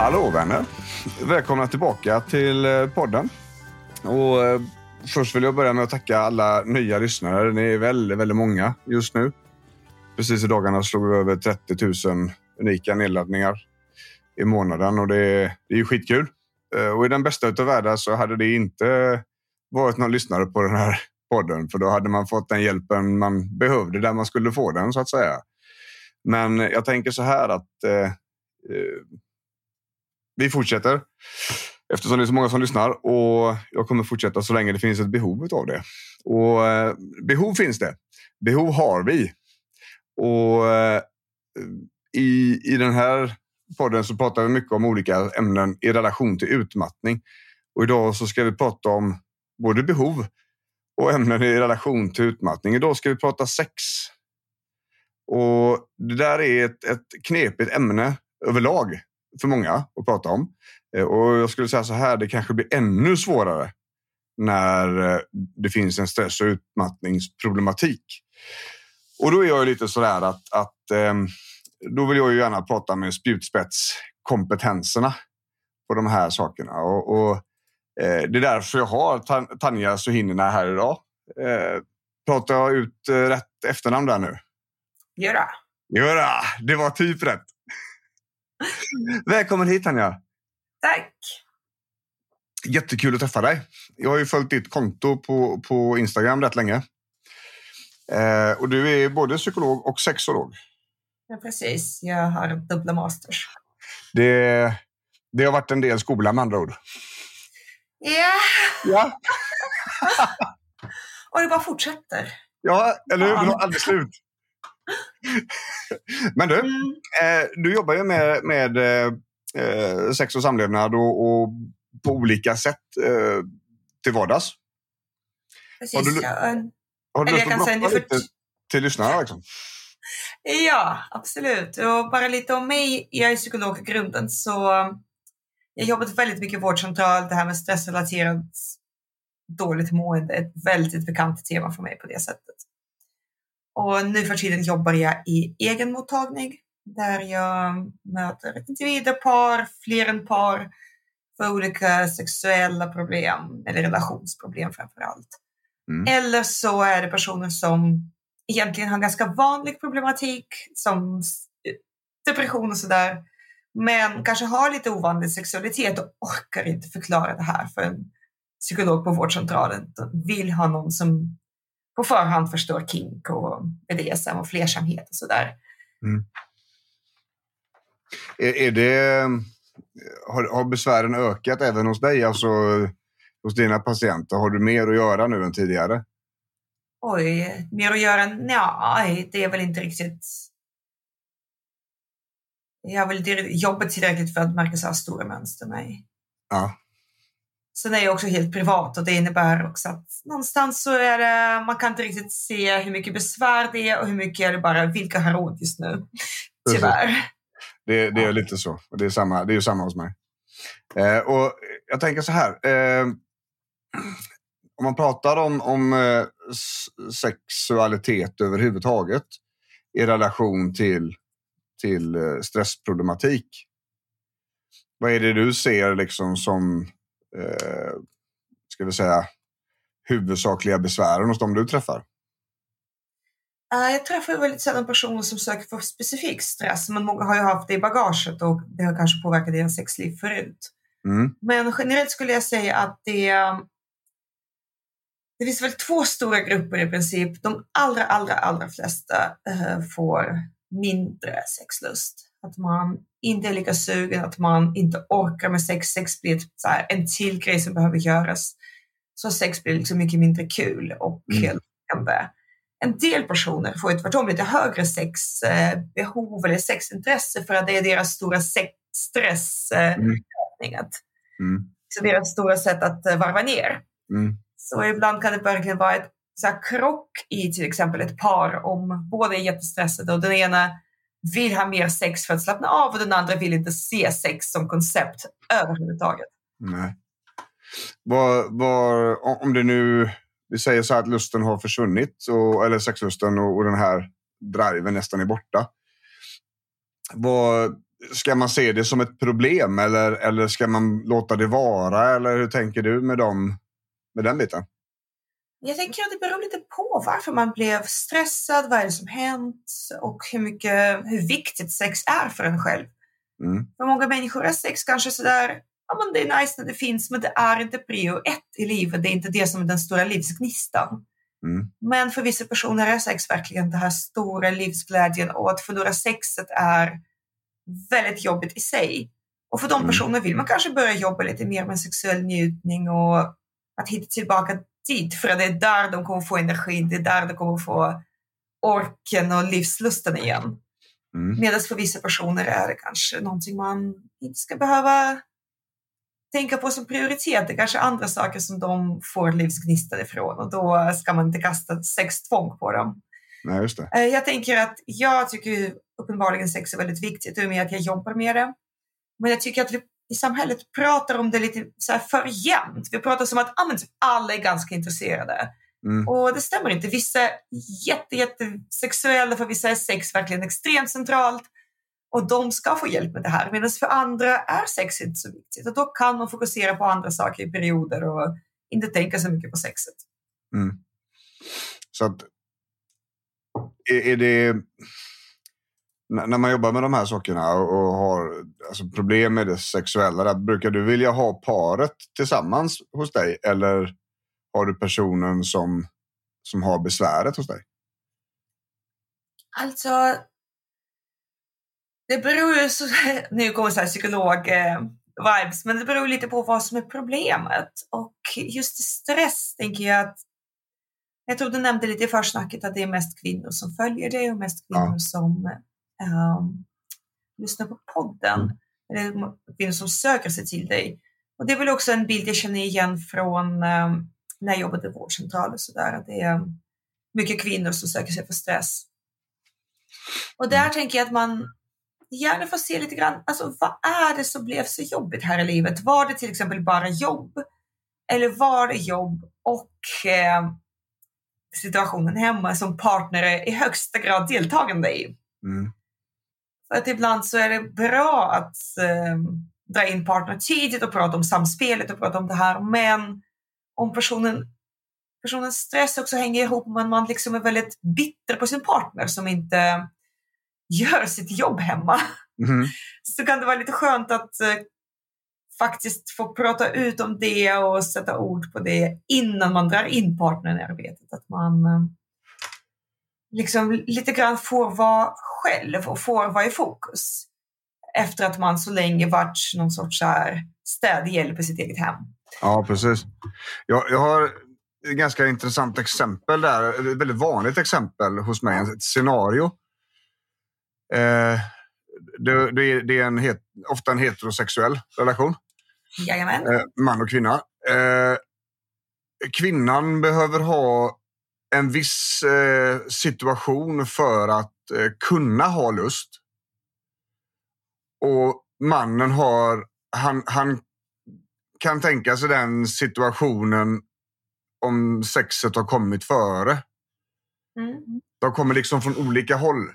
Hallå vänner! Välkomna tillbaka till eh, podden. Och eh, först vill jag börja med att tacka alla nya lyssnare. Ni är väldigt, väldigt många just nu. Precis i dagarna slog vi över 30 000 unika nedladdningar i månaden och det är, det är ju skitkul. Eh, och i den bästa av världar så hade det inte varit någon lyssnare på den här podden för då hade man fått den hjälpen man behövde där man skulle få den så att säga. Men jag tänker så här att eh, vi fortsätter eftersom det är så många som lyssnar och jag kommer fortsätta så länge det finns ett behov av det. Och eh, behov finns det. Behov har vi. Och eh, i, i den här podden så pratar vi mycket om olika ämnen i relation till utmattning. Och idag så ska vi prata om både behov och ämnen i relation till utmattning. Idag ska vi prata sex. Och det där är ett, ett knepigt ämne överlag för många att prata om. Eh, Och jag skulle säga så här, det kanske blir ännu svårare när eh, det finns en stress och utmattningsproblematik. Och då är jag lite sådär att, att ehm, då vill jag ju gärna prata med spjutspetskompetenserna på de här sakerna. Och, och eh, det är därför jag har Tan- Tanja Suhinina här idag. Pratar jag ut rätt efternamn där nu? Göra. Göra! Det var typ rätt. Välkommen hit Tanja! Tack. Jättekul att träffa dig. Jag har ju följt ditt konto på, på Instagram rätt länge. Eh, och du är både psykolog och sexolog. Ja, precis. Jag har dubbla masters. Det, det har varit en del skola med andra ord. Ja, Ja, och det bara fortsätter. ja eller hur? Det har aldrig slut. Men du, Mm. eh, du jobbar ju med, med eh, eh, sex och samlevnad och, och på olika sätt eh, till vardags. Precis. Har du- ja, en- Har du Eller lust att berätta lite till lyssnarna? Liksom? ja, absolut. Och bara lite om mig. Jag är psykolog i grunden, så jag har jobbat väldigt mycket vårdcentral. Det här med stressrelaterat dåligt mående är ett väldigt bekant tema för mig på det sättet. Och nu för tiden jobbar jag i egenmottagning där jag möter individer, par, fler än par för olika sexuella problem eller relationsproblem framför allt. Mm. Eller så är det personer som egentligen har ganska vanlig problematik som s- depression och sådär. Men kanske har lite ovanlig sexualitet och orkar inte förklara det här för en psykolog på vårdcentralen. De vill ha någon som på förhand förstår kink och BDSM och flersamhet och sådär. Är, är det, har, har besvären ökat även hos dig, alltså hos dina patienter? Har du mer att göra nu än tidigare? Oj, mer att göra? Nej, det är väl inte riktigt... Jag har väl jobbat tillräckligt för att märka så här stora mönster, nej. Ja. Sen är jag också helt privat och det innebär också att någonstans så är det, man kan inte riktigt se hur mycket besvär det är och hur mycket är det bara vilka har ont just nu. Tyvärr. Det, det är lite så. Det är, samma, det är samma hos mig. Eh, och jag tänker så här. Eh, om man pratar om, om eh, sexualitet överhuvudtaget i relation till, till eh, stressproblematik. Vad är det du ser liksom som eh, ska vi säga, huvudsakliga besvären hos dem du träffar? Eh, Jag träffar väldigt sällan personer som söker för specifik stress, men många har ju haft det i bagaget och det har kanske påverkat deras sexliv förut. Mm. Men generellt skulle jag säga att det, det finns väl två stora grupper i princip. De allra, allra, allra flesta eh, får mindre sexlust. Att man inte är lika sugen, att man inte orkar med sex. Sex blir så här en till grej som behöver göras. så sex blir liksom mycket mindre kul och Mm. En del personer får ju tvärtom lite högre sexbehov eller sexintresse för att det är deras stora sexstress. Eh, Mm. Mm. så deras stora sätt att eh, varva ner. Mm. Så ibland kan det verkligen vara ett så krock i till exempel ett par om båda är jättestressade och den ena vill ha mer sex för att slappna av och den andra vill inte se sex som koncept överhuvudtaget. Nej. Var, var, om det nu, vi säger så här att lusten har försvunnit, och, eller sexlusten och, och den här driven nästan är borta. Var, ska man se det som ett problem eller, eller ska man låta det vara? Eller hur tänker du med, dem, med den biten? Jag tänker att det beror lite på varför man blev stressad, vad är det som hänt och hur, mycket, hur viktigt sex är för en själv. Mm. För många människor är sex kanske sådär, ja men det är nice när det finns men det är inte prio ett i livet, det är inte det som är den stora livsgnistan. Mm. Men för vissa personer är sex verkligen den här stora livsglädjen och att förlora sexet är väldigt jobbigt i sig. Och för de Mm. personerna vill man kanske börja jobba lite mer med sexuell njutning och att hitta tillbaka dit för det är där de kommer få energin, det är där de kommer få orken och livslusten igen. Mm. Medan för vissa personer är det kanske någonting man inte ska behöva tänka på som prioritet. Det är kanske andra saker som de får livsgnistan ifrån och då ska man inte kasta sextvång på dem. Nej, just det. Eh, Jag tänker att jag tycker uppenbarligen sex är väldigt viktigt i och med att jag jobbar med det. Men jag tycker att vi i samhället pratar om det lite så för jämnt. Vi pratar som att ah, men typ alla är ganska intresserade. Mm. Och det stämmer inte. Vissa är jätte, jätte sexuella, för vissa är sex verkligen extremt centralt. Och de ska få hjälp med det här. Medan för andra är sex inte så viktigt. Och då kan man fokusera på andra saker i perioder och inte tänka så mycket på sexet. Mm. Så att är, är det... När man jobbar med de här sakerna och och har alltså, problem med det sexuella, där, brukar du vilja ha paret tillsammans hos dig? Eller har du personen som, som har besväret hos dig? Alltså, det beror ju, så, nu kommer så här psykolog-vibes, men det beror lite på vad som är problemet. Och just stress tänker jag att, jag tror du nämnde lite i försnacket att det är mest kvinnor som följer det och mest kvinnor Ja. som ehm, lyssnar på podden. Eller kvinnor som söker sig till dig. Och det är väl också en bild jag känner igen från ehm, när jag jobbade i vårdcentral och sådär. Att det är mycket kvinnor som söker sig för stress. Och där tänker jag att man gärna får se lite grann, alltså vad är det som blev så jobbigt här i livet? Var det till exempel bara jobb? Eller var det jobb och eh, situationen hemma som partner är i högsta grad deltagande i? Mm. Att ibland så är det bra att eh, dra in partner tidigt och prata om samspelet och prata om det här, men om personen personens stress också hänger ihop med att man liksom är väldigt bitter på sin partner som inte gör sitt jobb hemma. Mhm. Så kan det vara lite skönt att eh, faktiskt få prata ut om det och sätta ord på det innan man drar in partnern i arbetet. Att man eh, liksom lite grann får vara själv och får vara i fokus. Efter att man så länge varit någon sorts städhjälp i sitt eget hem. Ja, precis. Jag, jag har ett ganska intressant exempel där. Ett väldigt vanligt exempel hos mig. Ett scenario. Eh, det, det, är, det är en het, ofta en heterosexuell relation. Jajamän. Eh, man och kvinna. Eh, kvinnan behöver ha en viss eh, situation för att eh, kunna ha lust. Och mannen har, han, han kan tänka sig den situationen om sexet har kommit före. Mm. De kommer liksom från olika håll.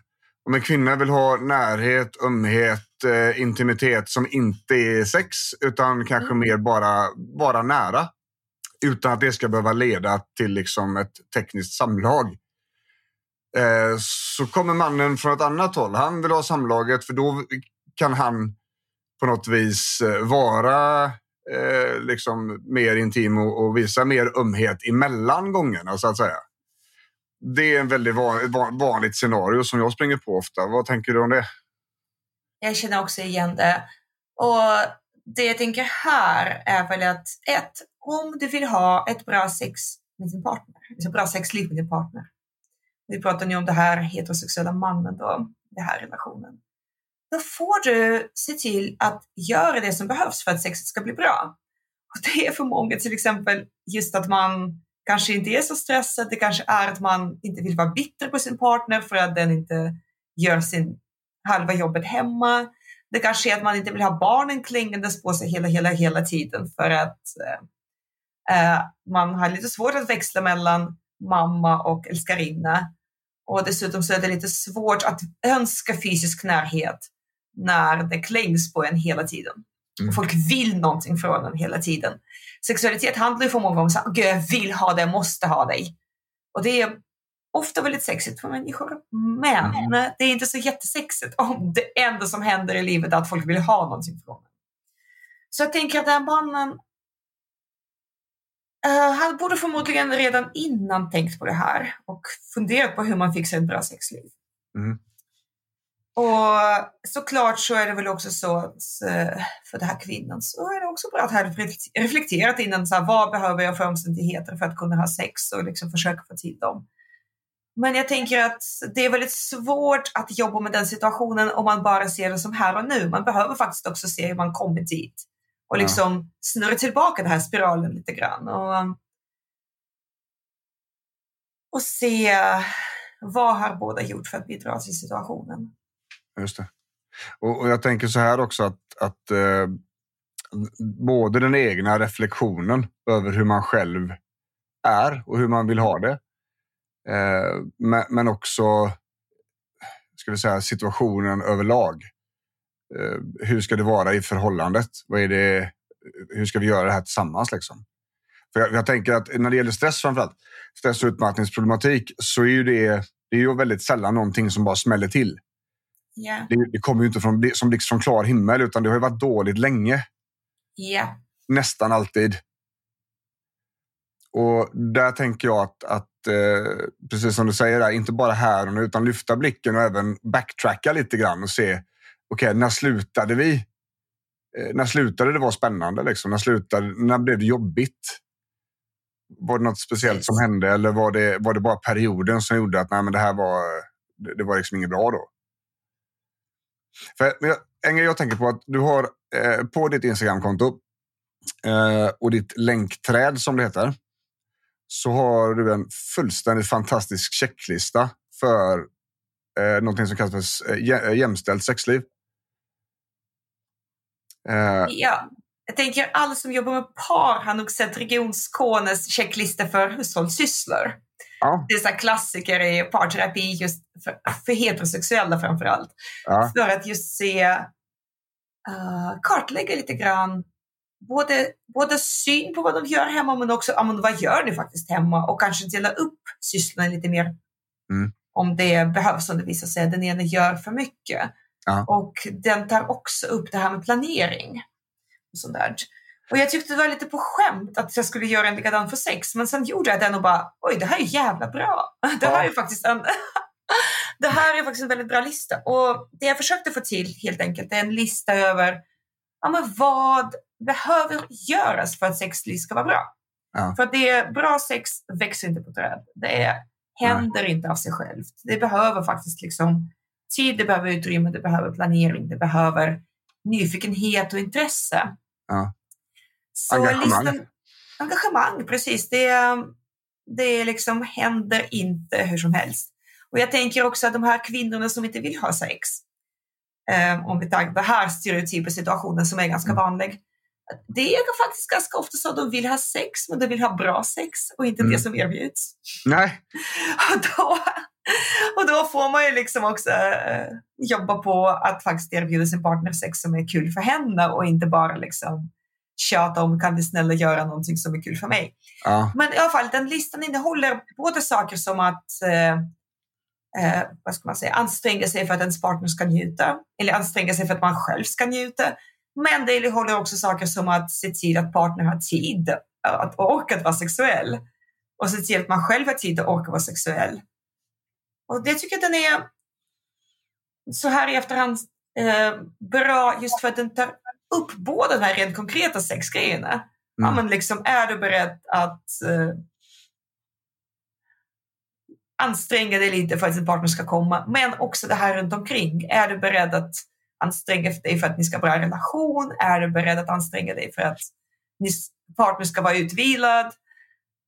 Om en kvinna vill ha närhet, ömhet, eh, intimitet som inte är sex utan kanske Mm. mer bara vara nära. Utan att det ska behöva leda till liksom ett tekniskt samlag. Eh, så kommer mannen från ett annat håll. Han vill ha samlaget för då kan han på något vis eh, vara eh, liksom mer intim och, och visa mer ömhet emellan gångerna så att säga. Det är en väldigt van, ett van, vanligt scenario som jag springer på ofta. Vad tänker du om det? Jag känner också igen det. Och det jag tänker här är väl att ett, om du vill ha ett bra sex med din partner, alltså bra sexliv med din partner. Vi pratar nu om det här heterosexuella mannen då, den här relationen. Då får du se till att göra det som behövs för att sexet ska bli bra. Och det är för många till exempel just att man kanske inte är så stressad. Det kanske är att man inte vill vara bitter på sin partner för att den inte gör sin halva jobbet hemma. Det kanske är att man inte vill ha barnen klingandes på sig hela, hela, hela tiden för att eh, man har lite svårt att växla mellan mamma och älskarinna. Och dessutom så är det lite svårt att önska fysisk närhet när det klängs på en hela tiden. Mm. Folk vill någonting från en hela tiden. Sexualitet handlar ju för många om att jag vill ha dig, måste ha dig. Och det är ofta väldigt sexigt för människor. Men mm. det är inte så jättesexigt om det enda som händer i livet är att folk vill ha någonting från en. Så jag tänker att den mannen uh, han borde förmodligen redan innan tänkt på det här och funderat på hur man fixar ett bra sexliv. Mm. Och såklart så är det väl också så att eh, för den här kvinnan så är det också bra att ha reflekterat innan så här, vad behöver jag för omständigheter för att kunna ha sex och liksom försöka få till dem. Men jag tänker att det är väldigt svårt att jobba med den situationen om man bara ser det som här och nu. Man behöver faktiskt också se hur man kommer dit och liksom ja. snurra tillbaka den här spiralen lite grann. Och, och se vad har båda gjort för att bidra till situationen. Just det. Och, och jag tänker så här också att, att eh, både den egna reflektionen över hur man själv är och hur man vill ha det. Eh, men, men, också ska vi säga, situationen överlag. Eh, hur ska det vara i förhållandet? Vad är det, hur ska vi göra det här tillsammans? Liksom? För jag, jag tänker att när det gäller stress framförallt, stress och utmattningsproblematik, så är ju det, det är ju väldigt sällan någonting som bara smäller till. Yeah. Det, det kommer ju inte från, som blixt från klar himmel, utan det har varit dåligt länge. Yeah. Nästan alltid. Och där tänker jag att, att eh, precis som du säger, där, inte bara här och nu, utan lyfta blicken och även backtracka lite grann och se, okej, okay, när slutade vi? Eh, när slutade det vara spännande? Liksom? När, slutade, när blev det jobbigt? Var det något speciellt som hände eller var det, var det bara perioden som gjorde att nej, men det här var, det, det var liksom inget bra då? För, en grej jag tänker på att du har eh, på ditt Instagramkonto eh, och ditt länkträd som det heter så har du en fullständigt fantastisk checklista för eh, någonting som kallas för eh, jämställt sexliv. Eh, ja, jag tänker alla som jobbar med par har nog sett Region Skånes checklista för hushållssysslor. Ja. Det är så klassiker i parterapi just för, för heterosexuella framför allt. Ja. För att just se, uh, kartlägga lite grann både, både syn på vad de gör hemma men också men vad gör ni faktiskt hemma och kanske dela upp sysslorna lite mer. Mm. Om det behövs, om det visar sig att den ena gör för mycket. Ja. Och den tar också upp det här med planering. Och sånt där. Och jag tyckte det var lite på skämt att jag skulle göra en likadan för sex, men sen gjorde jag den och bara, oj, det här är jävla bra. Det här är faktiskt en, det här är faktiskt en väldigt bra lista. Och det jag försökte få till helt enkelt är en lista över ja, men vad behöver göras för att sexliv ska vara bra. Ja. För att det är bra sex växer inte på träd. Det är, händer Nej. inte av sig självt. Det behöver faktiskt liksom tid, det behöver utrymme, det behöver planering, det behöver nyfikenhet och intresse. Ja. Så engagemang. Listan, engagemang, precis. Det, det liksom händer inte hur som helst. Och jag tänker också att de här kvinnorna som inte vill ha sex, eh, om vi tar den här stereotypa situationen som är ganska mm. vanlig, det är faktiskt ganska ofta så att de vill ha sex, men de vill ha bra sex och inte mm. det som erbjuds. Nej. Och då, och då får man ju liksom också eh, jobba på att faktiskt erbjuda sin partner sex som är kul för henne och inte bara liksom tjata om kan vi snälla göra någonting som är kul för mig. Ja. Men i alla fall, den listan innehåller både saker som att eh, eh, vad ska man säga, anstränga sig för att ens partner ska njuta eller anstränga sig för att man själv ska njuta. Men det innehåller också saker som att se till att partnern har tid att orka att vara sexuell och se till att man själv har tid att orka vara sexuell. Och det tycker jag den är så här i efterhand eh, bra just för att den tar upp båda de här rent konkreta sexgrejerna. Ja, men liksom, är du beredd att uh, anstränga dig lite för att din partner ska komma? Men också det här runt omkring. Är du beredd att anstränga dig för att ni ska ha bra relation? Är du beredd att anstränga dig för att din partner ska vara utvilad?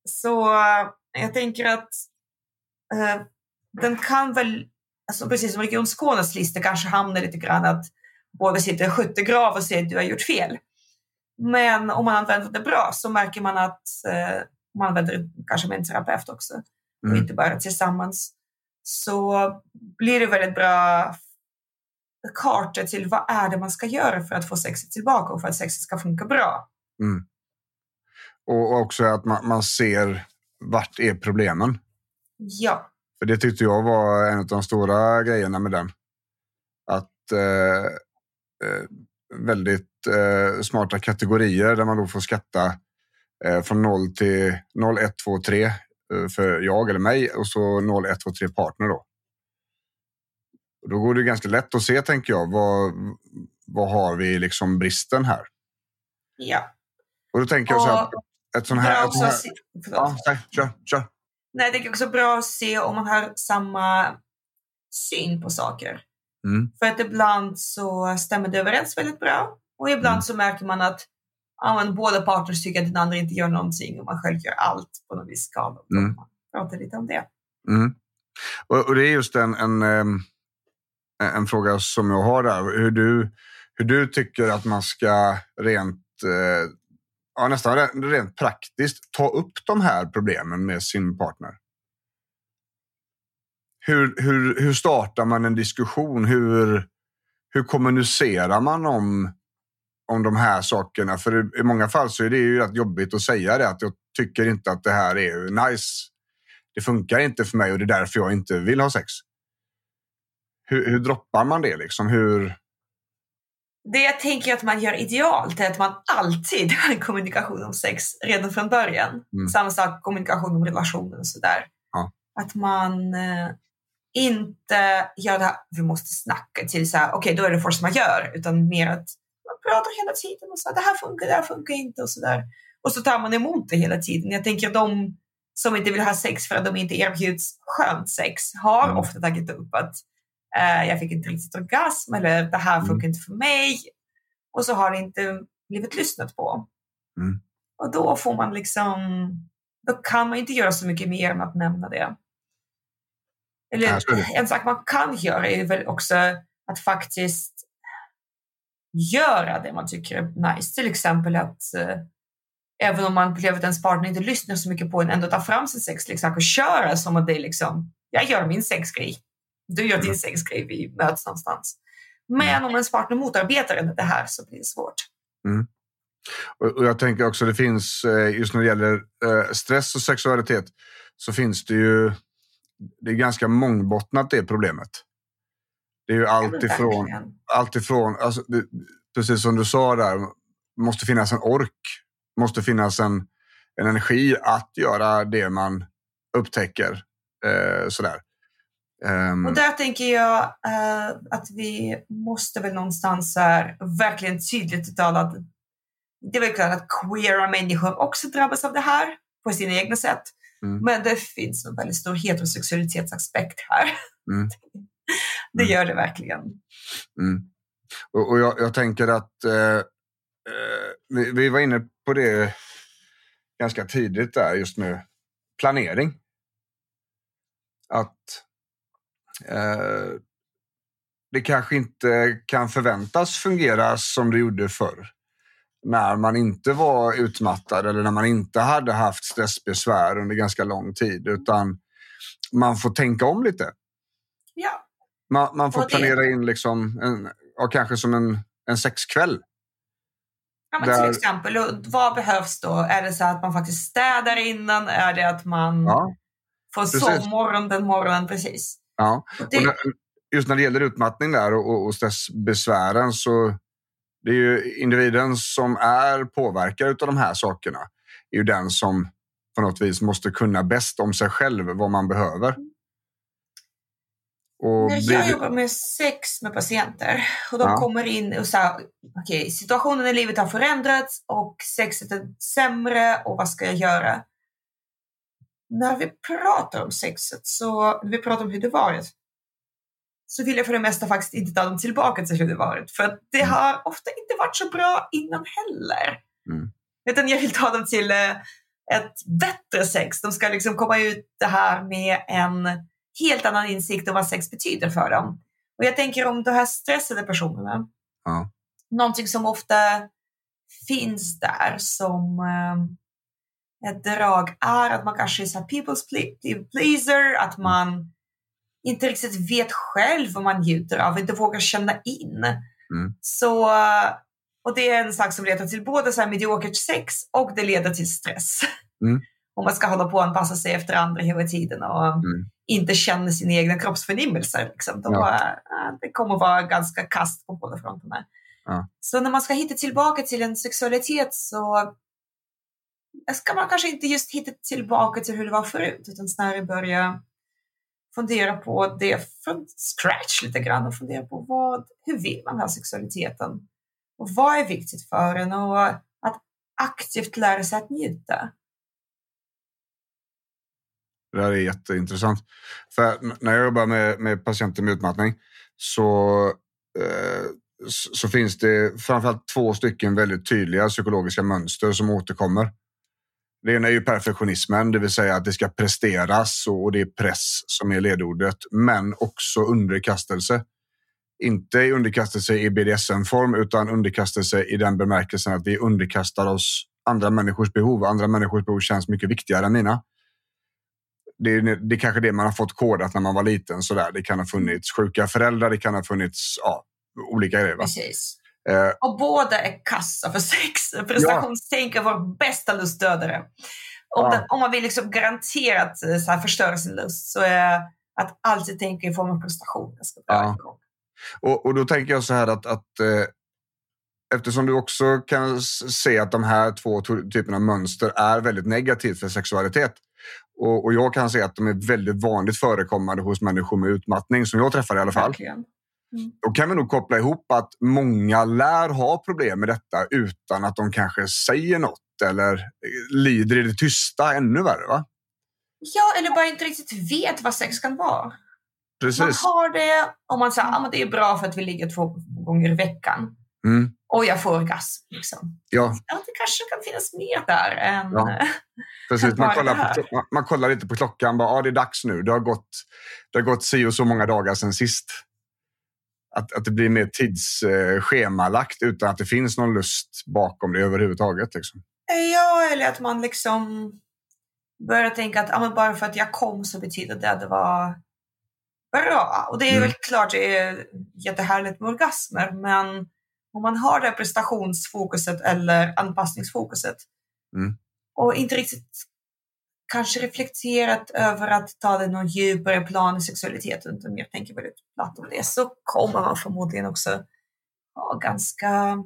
Så uh, jag tänker att uh, den kan väl, alltså precis som Region Skånes lista kanske hamnar lite grann att båda sitter i skyttegrav och säger att du har gjort fel. Men om man använder det bra så märker man att eh, man använder det kanske med en terapeut också och mm. inte bara tillsammans. Så blir det väldigt bra kartor till vad är det man ska göra för att få sexet tillbaka och för att sexet ska funka bra. Mm. Och också att man, man ser vart är problemen. Ja. För det tyckte jag var en av de stora grejerna med den. Att eh, eh, väldigt eh, smarta kategorier där man då får skatta eh, från 0 till 0, 1, 2, 3 för jag eller mig och så 0, 1, 2, 3 partner då. Och då går det ganska lätt att se, tänker jag, vad, vad har vi liksom bristen här? Ja. Och då tänker jag så här, ett sånt här... Ett sånt här ja, kör, kör. Nej, det är också bra att se om man har samma syn på saker. Mm. För att ibland så stämmer det överens väldigt bra och ibland mm. så märker man att ja, men båda parter tycker att den andra inte gör någonting och man själv gör allt på någon viss skala. Mm. Man pratar lite om det. Mm. Och, och, det är just en, en, en, fråga som jag har där. Hur du, hur du tycker att man ska rent, eh, ja, nästan rent praktiskt ta upp de här problemen med sin partner hur, hur, hur startar man en diskussion? Hur, hur kommunicerar man om, om de här sakerna? För i många fall så är det ju rätt jobbigt att säga det, att jag tycker inte att det här är nice. Det funkar inte för mig och det är därför jag inte vill ha sex. Hur, hur droppar man det? Liksom? Hur... Det jag tänker att man gör idealt är att man alltid har en kommunikation om sex redan från början. Mm. Samma sak kommunikation om relationer och sådär. Ja. Att man eh, inte göra det här, vi måste snacka till så här, okej okay, då är det force majeure, utan mer att man pratar hela tiden och så det här funkar, det här funkar inte och så där. Och så tar man emot det hela tiden. Jag tänker de som inte vill ha sex för att de inte erbjuds skönt sex har mm. ofta tagit upp att jag fick inte riktigt orgasm eller det här funkar mm. inte för mig. Och så har det inte blivit lyssnat på. Mm. Och då får man liksom, då kan man inte göra så mycket mer än att nämna det. Eller en sak man kan göra är väl också att faktiskt göra det man tycker är nice. Till exempel att eh, även om man upplever att ens partner inte lyssnar så mycket på en, ändå ta fram sin sexleksak och köra som att det är liksom, jag gör min sexgrej, du gör din mm. sexgrej, vi möts någonstans. Men mm. om ens partner motarbetar det här så blir det svårt. Mm. Och jag tänker också det finns, eh, just när det gäller eh, stress och sexualitet, så finns det ju det är ganska mångbottnat det problemet. Det är ju allt ifrån, allt ifrån alltså, det, precis som du sa där, måste finnas en ork, måste finnas en, en energi att göra det man upptäcker. Eh, sådär. Um, och där tänker jag uh, att vi måste väl någonstans här verkligen tydligt uttala att det är väl klart att queera människor också drabbas av det här på sina egna sätt. Mm. Men det finns en väldigt stor heterosexualitetsaspekt här. Mm. det mm. gör det verkligen. Mm. Och, och jag, jag, tänker att eh, eh, vi, vi, var inne på det ganska tidigt där just med planering. Att det kanske inte kan förväntas fungera som det gjorde förr när man inte var utmattad eller när man inte hade haft stressbesvär under ganska lång tid. Utan man får tänka om lite. Ja. Man, man får det... planera in liksom en, ja, kanske som en, en sexkväll. Ja, men där... Till exempel, vad behövs då? Är det så att man faktiskt städar innan? Är det att man ja, får sovmorgon den morgonen? Precis. Ja. Det... När, just när det gäller utmattning där och, och stressbesvären så det är ju individen som är påverkad av de här sakerna. är ju den som på något vis måste kunna bäst om sig själv vad man behöver. Och När blir jag du- jobbar med sex med patienter och de Ja. kommer in och säger okej, situationen i livet har förändrats och sexet är sämre och vad ska jag göra? När vi pratar om sexet, så när vi pratar om hur det varit, så vill jag för det mesta faktiskt inte ta dem tillbaka till hur det varit. För det Mm. har ofta inte varit så bra innan heller. Mm. Utan jag vill ta dem till eh, ett bättre sex. De ska liksom komma ut det här med en helt annan insikt om vad sex betyder för dem. Och jag tänker om de här stressade personerna, Ja. någonting som ofta finns där som eh, ett drag är att man kanske är people's ple- pleaser, att man inte riktigt vet själv vad man njuter av, inte vågar känna in. Mm. Så, och det är en sak som leder till både så här mediokert sex och det leder till stress. Mm. Om man ska hålla på och anpassa sig efter andra hela tiden och Mm. inte känna sina egna kroppsförnimmelser. Liksom. Då, Ja. det kommer vara ganska kast på båda fronterna. Ja. Så när man ska hitta tillbaka till en sexualitet så ska man kanske inte just hitta tillbaka till hur det var förut utan snarare börja fundera på det från scratch lite grann och fundera på vad, hur vill man ha sexualiteten? Och vad är viktigt för en? Och att aktivt lära sig att njuta. Det här är jätteintressant. För när jag jobbar med, med patienter med utmattning så, eh, så finns det framförallt två stycken väldigt tydliga psykologiska mönster som återkommer. Det ena är ju perfektionismen, det vill säga att det ska presteras och, det är press som är ledordet, men också underkastelse. Inte underkastelse i BDSM-form utan underkastelse i den bemärkelsen att vi underkastar oss andra människors behov. Andra människors behov känns mycket viktigare än mina det är, det är kanske det man har fått kodat när man var liten. Sådär. Det kan ha funnits sjuka föräldrar, det kan ha funnits ja, olika grejer. Va? Precis. Eh, Och båda är kassa för sex. Prestationstänk är vår bästa lustdödare. Om, Ja. den, om man vill liksom garanterat eh, så här, förstöra sin lust så är att alltid tänka i form av prestation. Jag ska Ja. och, och då tänker jag så här att, att eh, eftersom du också kan se att de här två typerna av mönster är väldigt negativt för sexualitet. Och, och jag kan se att de är väldigt vanligt förekommande hos människor med utmattning, som jag träffar i alla fall. Verkligen. Då kan vi nog koppla ihop att många lär ha problem med detta utan att de kanske säger något eller eh, lider i det tysta ännu värre. Va? Ja, eller bara inte riktigt vet vad sex kan vara. Man Precis. har det och man säger att ah, det är bra för att vi ligger två gånger i veckan. Mm. Och jag får orgasm. Liksom. Ja, Ja, det kanske kan finnas mer där än... Ja. precis. Kan Man kollar, på, man, man kollar lite på klockan. Bara, ja, det är dags nu. Det har gått, det har gått si och så många dagar sedan sist. Att, att det blir mer tidsschemalagt utan att det finns någon lust bakom det överhuvudtaget. Liksom. Ja, eller att man liksom börjar tänka att ah, bara för att jag kom så betyder det att det var bra. Och det är Mm. väl klart det är jättehärligt med orgasmer, men om man har det prestationsfokuset eller anpassningsfokuset Mm. och inte riktigt kanske reflekterat över att ta det någon djupare plan i sexualiteten, utan mer tänker väldigt platt om det, så kommer man förmodligen också ha ganska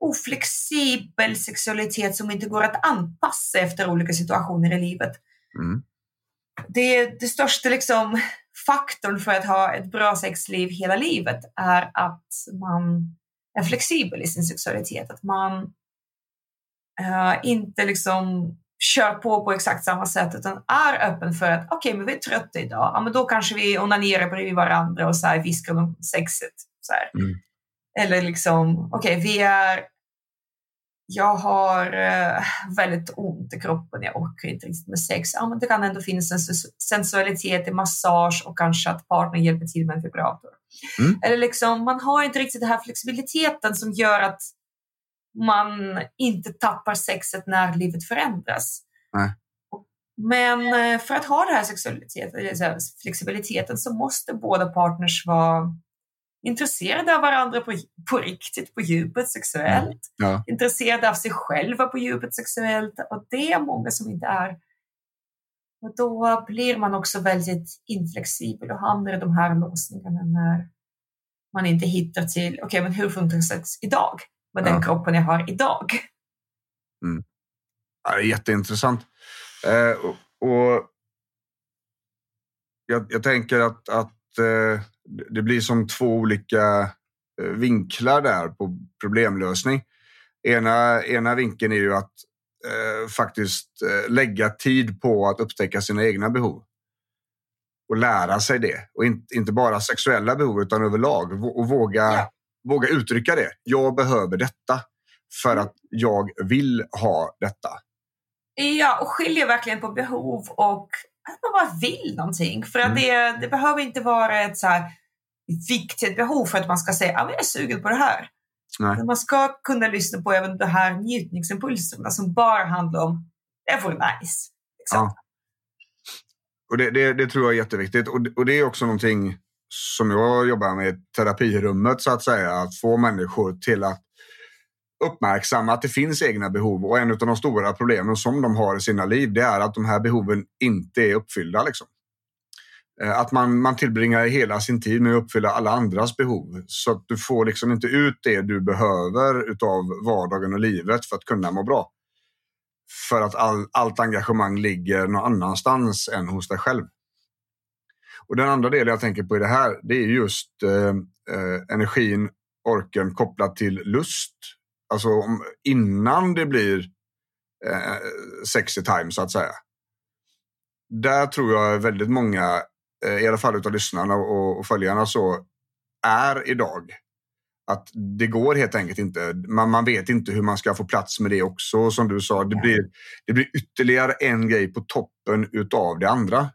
oflexibel sexualitet som inte går att anpassa efter olika situationer i livet. Mm. Det, det största liksom, faktorn för att ha ett bra sexliv hela livet är att man är flexibel i sin sexualitet. Att man eh, inte liksom kör på på exakt samma sätt utan är öppen för att okej, men vi är trötta idag. Ja, men då kanske vi onanerar bredvid varandra och så här viskar om sexet. Så. Mm. Eller liksom, okej, vi är... Jag har eh, väldigt ont i kroppen, jag orkar inte riktigt med sex. Ja, men det kan ändå finnas en sens- sensualitet i massage och kanske att partnern hjälper till med en vibrator. Mm. Eller liksom, man har inte riktigt den här flexibiliteten som gör att man inte tappar sexet när livet förändras. Nej. Men eh, för att ha den här sexualiteten, flexibiliteten så måste båda partners vara intresserade av varandra på, på riktigt, på djupet sexuellt. Ja. Intresserade av sig själva på djupet sexuellt. Och det är många som inte är. Och då blir man också väldigt inflexibel och hamnar i de här låsningarna när man inte hittar till, okej men hur funkar sex idag? Med den Ja. kroppen jag har idag. Ja, det är jätteintressant. Eh, och, och jag, jag tänker att, att att eh, det blir som två olika eh, vinklar där på problemlösning. Ena, ena vinkeln är ju att eh, faktiskt eh, lägga tid på att upptäcka sina egna behov. Och lära sig det. Och in, inte bara sexuella behov utan överlag. Och våga, ja. Våga uttrycka det. Jag behöver detta för att jag vill ha detta. Ja, och skilja verkligen på behov och att man bara vill någonting. För att mm. det, det behöver inte vara ett så viktigt behov för att man ska säga att ah, jag är sugen på det här. Nej. Man ska kunna lyssna på även de här njutningsimpulserna som bara handlar om det vore nice. Liksom. Ja. Och det, det, det, tror jag är jätteviktigt. Och, och det är också någonting som jag jobbar med i terapirummet så att säga. Att få människor till att uppmärksamma att det finns egna behov. Och en av de stora problemen som de har i sina liv det är att de här behoven inte är uppfyllda. Liksom. Eh, att man, man tillbringar hela sin tid med att uppfylla alla andras behov. Så att du får liksom inte ut det du behöver utav vardagen och livet för att kunna må bra. För att all, allt engagemang ligger någon annanstans än hos dig själv. Och den andra delen jag tänker på i det här, det är just eh, eh, energin, orken kopplat till lust. Alltså om, innan det blir eh, sexy time så att säga. Där tror jag väldigt många Eh, i alla fall utav lyssnarna och, följarna så är idag. Att det går helt enkelt inte. Man, man vet inte hur man ska få plats med det också. Som du sa, det blir, det blir ytterligare en grej på toppen utav det andra.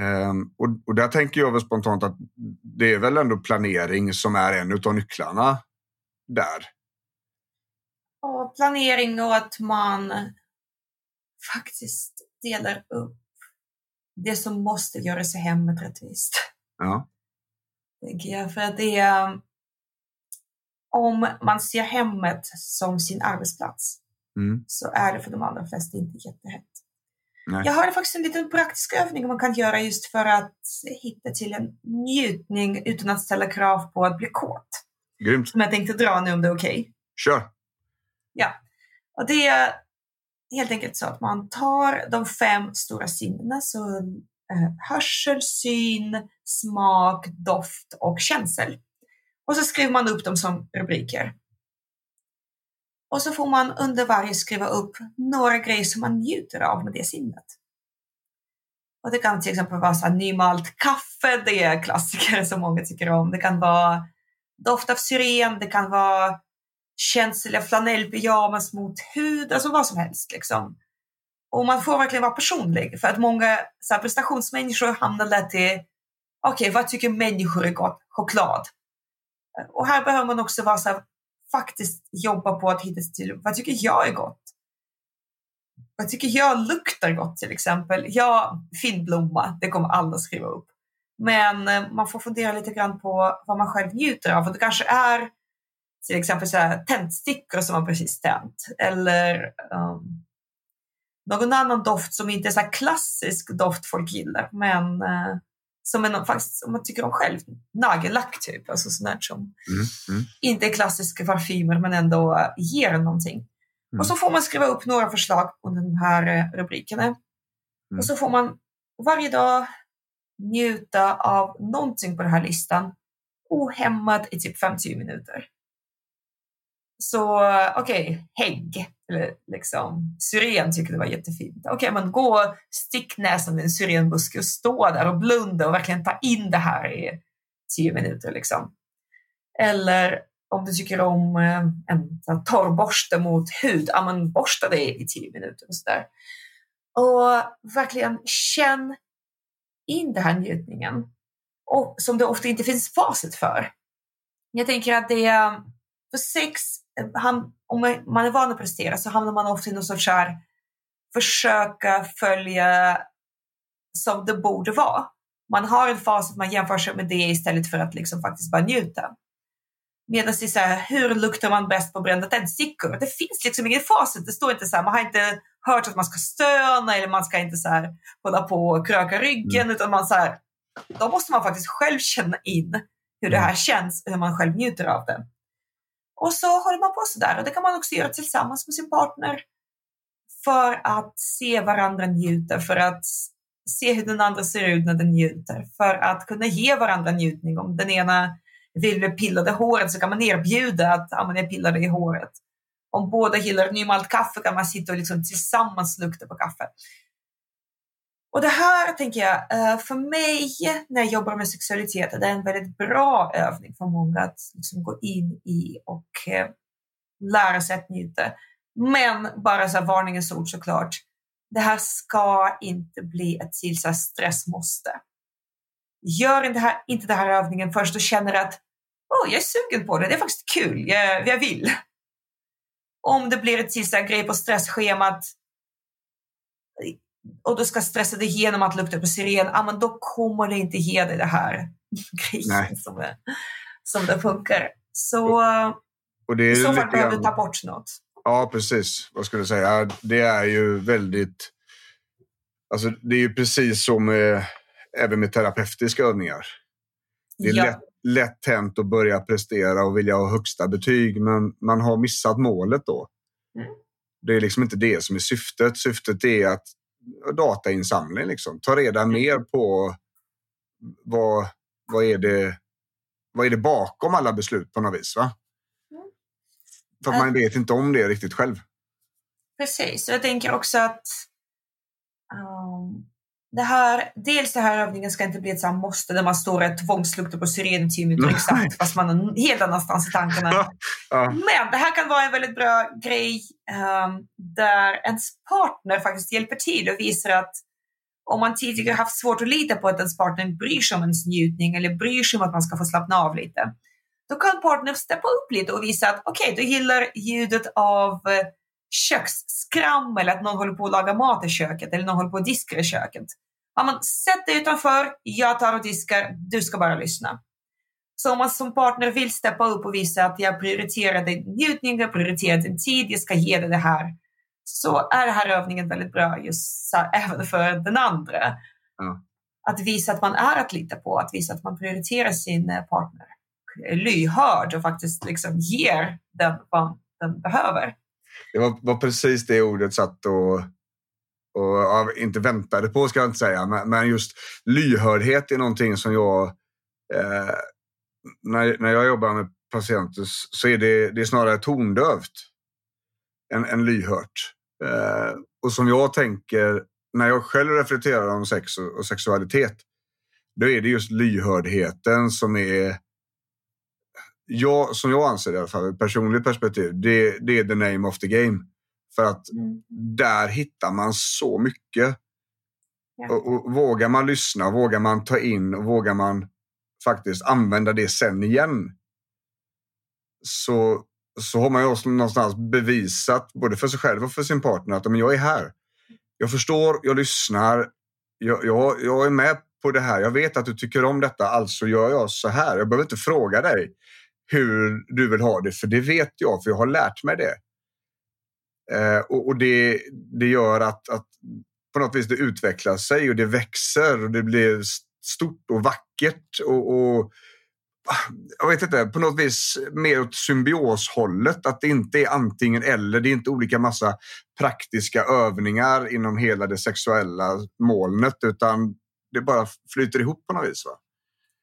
Um, och, och, där tänker jag väl spontant att det är väl ändå planering som är en utav nycklarna där. Och planering och att man faktiskt delar upp det som måste göras i hemmet rättvist. Ja. För att det är, om man ser hemmet som sin arbetsplats mm. så är det för de allra flesta inte jättehett. Nej. Jag har faktiskt en liten praktisk övning man kan göra just för att hitta till en njutning utan att ställa krav på att bli kåt. Grymt. Som jag tänkte dra nu om det är okej. Okay. Kör! Ja. Och det är helt enkelt så att man tar de fem stora sinnena, så eh, hörsel, syn, smak, doft och känsel. Och så skriver man upp dem som rubriker. Och så får man under varje skriva upp några grejer som man njuter av med det sinnet. Och det kan till exempel vara så nymalt kaffe, det är klassiker som många tycker om. Det kan vara doft av syren, det kan vara känsliga flanellpyjamas mot hud, alltså vad som helst. Liksom. Och man får verkligen vara personlig för att många så här, prestationsmänniskor hamnar lätt i, okej, okay, vad tycker människor är gott? Choklad. Och här behöver man också vara så här, faktiskt jobba på att hitta till, vad tycker jag är gott? Vad tycker jag luktar gott till exempel? Ja, finnblomma, det kommer alla skriva upp. Men eh, man får fundera lite grann på vad man själv njuter av. Och det kanske är till exempel så här, tändstickor som man precis tänt eller um, någon annan doft som inte är så klassisk doft folk gillar men uh, som är faktiskt, om man tycker om själv, nagellack typ, alltså sånt som mm, mm. inte är klassiska parfymer men ändå ger någonting. Mm. Och så får man skriva upp några förslag under de här uh, rubrikerna. Mm. Och så får man varje dag njuta av någonting på den här listan ohämmat i typ 50 minuter. Så okej, okay, hägg, eller liksom syren tycker det var jättefint. Okej, okay, men gå stick näsan i en syrenbuske och stå där och blunda och verkligen ta in det här i tio minuter. Liksom. Eller om du tycker om eh, en torrborste mot hud, ja men borsta det i tio minuter och sådär. Och verkligen känn in den här njutningen. Och som det ofta inte finns facit för. Jag tänker att det är för sex han, om man är van att prestera så hamnar man ofta i någon sorts här, försöka följa som det borde vara. Man har en fas att man jämför sig med det istället för att liksom faktiskt bara njuta. Medan det är så här, hur luktar man bäst på brända tändstickor? Det finns liksom ingen facit. Det står inte så här, man har inte hört att man ska stöna eller man ska inte så här hålla på och kröka ryggen mm. utan man så här, då måste man faktiskt själv känna in hur det mm. här känns och hur man själv njuter av det. Och så håller man på sådär och det kan man också göra tillsammans med sin partner för att se varandra njuta, för att se hur den andra ser ut när den njuter för att kunna ge varandra njutning. Om den ena vill bli pillad i håret så kan man erbjuda att ja, man är pillad i håret. Om båda gillar nymalt kaffe kan man sitta och liksom tillsammans lukta på kaffe. Och det här tänker jag, eh, för mig när jag jobbar med sexualitet, det är en väldigt bra övning för många att liksom gå in i och eh, lära sig att njuta. Men bara så här varningens ord såklart. Det här ska inte bli ett till så stressmåste. Gör inte, här, inte den här övningen först och känner att oh, jag är sugen på det, det är faktiskt kul, jag, jag vill. Om det blir ett till så grej på stressschemat och du ska stressa dig igenom att lukta på syren, ah, men då kommer det inte ge dig det här grejen som som det funkar. Så och det är i så fall behöver du ta bort något. Ja, precis. Vad skulle jag säga? Det är ju väldigt... Alltså, det är ju precis som med, även med terapeutiska övningar. Det är ja. lätt, lätt hänt att börja prestera och vilja ha högsta betyg, men man har missat målet då. Mm. Det är liksom inte det som är syftet. Syftet är att datainsamling, liksom. ta reda mm. mer på vad, vad, är det, vad är det bakom alla beslut på något vis. Va? För att man vet inte om det riktigt själv. Precis, jag tänker också att um, det här, dels den här övningen ska inte bli ett sånt måste där man står och tvångsluktar på syren i tio minuter exakt fast man är helt annanstans i tankarna. ja. Men det här kan vara en väldigt bra grej um, där ens partner faktiskt hjälper till och visar att om man tidigare haft svårt att lita på att ens partner bryr sig om ens njutning eller bryr sig om att man ska få slappna av lite då kan partnern steppa upp lite och visa att okej, okay, du gillar ljudet av köksskram eller att någon håller på att laga mat i köket eller någon håller på att diska i köket. Ja, men sätt dig utanför, jag tar och diskar, du ska bara lyssna. Så om man som partner vill steppa upp och visa att jag prioriterar din njutning, jag prioriterar din tid, jag ska ge dig det här, så är den här övningen väldigt bra just även för den andra. Mm. Att visa att man är att lita på, att visa att man prioriterar sin eh, partner lyhörd och faktiskt liksom ger den vad den behöver. Det var, var precis det ordet satt och, och ja, inte väntade på, ska jag inte säga. Men, men just lyhördhet är någonting som jag... Eh, när, när jag jobbar med patienter så är det, det är snarare tondövt än, än lyhört. Eh, och som jag tänker, när jag själv reflekterar om sex och, och sexualitet, då är det just lyhördheten som är jag, som jag anser i alla fall, personligt perspektiv, det, det är the name of the game. För att mm. där hittar man så mycket. Ja. Och, och, vågar man lyssna, vågar man ta in och vågar man faktiskt använda det sen igen. Så, så har man ju också någonstans bevisat, både för sig själv och för sin partner, att men jag är här. Jag förstår, jag lyssnar, jag, jag, jag är med på det här. Jag vet att du tycker om detta, alltså gör jag så här. Jag behöver inte fråga dig hur du vill ha det, för det vet jag, för jag har lärt mig det. Eh, och, och det, det gör att, att på något vis det utvecklar sig och det växer och det blir stort och vackert. och, och ah, jag vet inte, på något vis mer åt symbioshållet. Att det inte är antingen eller. Det är inte olika massa praktiska övningar inom hela det sexuella molnet utan det bara flyter ihop på något vis. Va?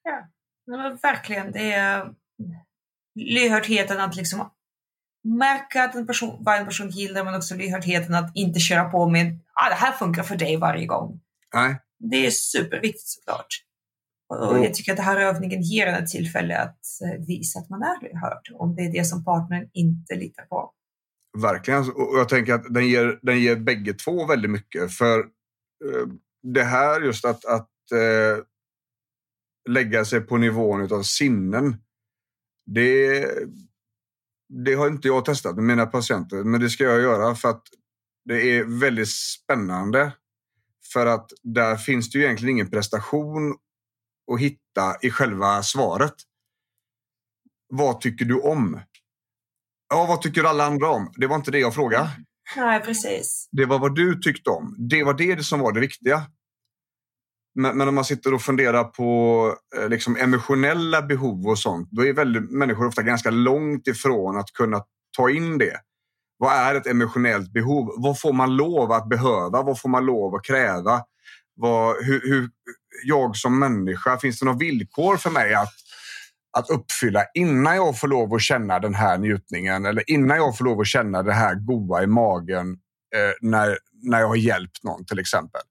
Ja, verkligen. Det är lyhördheten att liksom märka att en person, vad en person gillar men också lyhördheten att inte köra på med ah, det här funkar för dig varje gång. Nej. Det är superviktigt såklart. Och mm. jag tycker att den här övningen ger en ett tillfälle att eh, visa att man är lyhörd om det är det som partnern inte litar på. Verkligen. Och jag tänker att den ger, den ger bägge två väldigt mycket. För eh, det här just att, att eh, lägga sig på nivån av sinnen det, det har inte jag testat med mina patienter, men det ska jag göra för att det är väldigt spännande. För att där finns det ju egentligen ingen prestation att hitta i själva svaret. Vad tycker du om? Ja, vad tycker alla andra om? Det var inte det jag frågade. Nej, precis. Det var vad du tyckte om. Det var det som var det viktiga. Men, men om man sitter och funderar på eh, liksom, emotionella behov och sånt, då är väldigt, människor ofta ganska långt ifrån att kunna ta in det. Vad är ett emotionellt behov? Vad får man lov att behöva? Vad får man lov att kräva? vad, hur, hur jag som människa, finns det några villkor för mig att, att uppfylla innan jag får lov att känna den här njutningen eller innan jag får lov att känna det här goa i magen eh, när, när jag har hjälpt någon till exempel.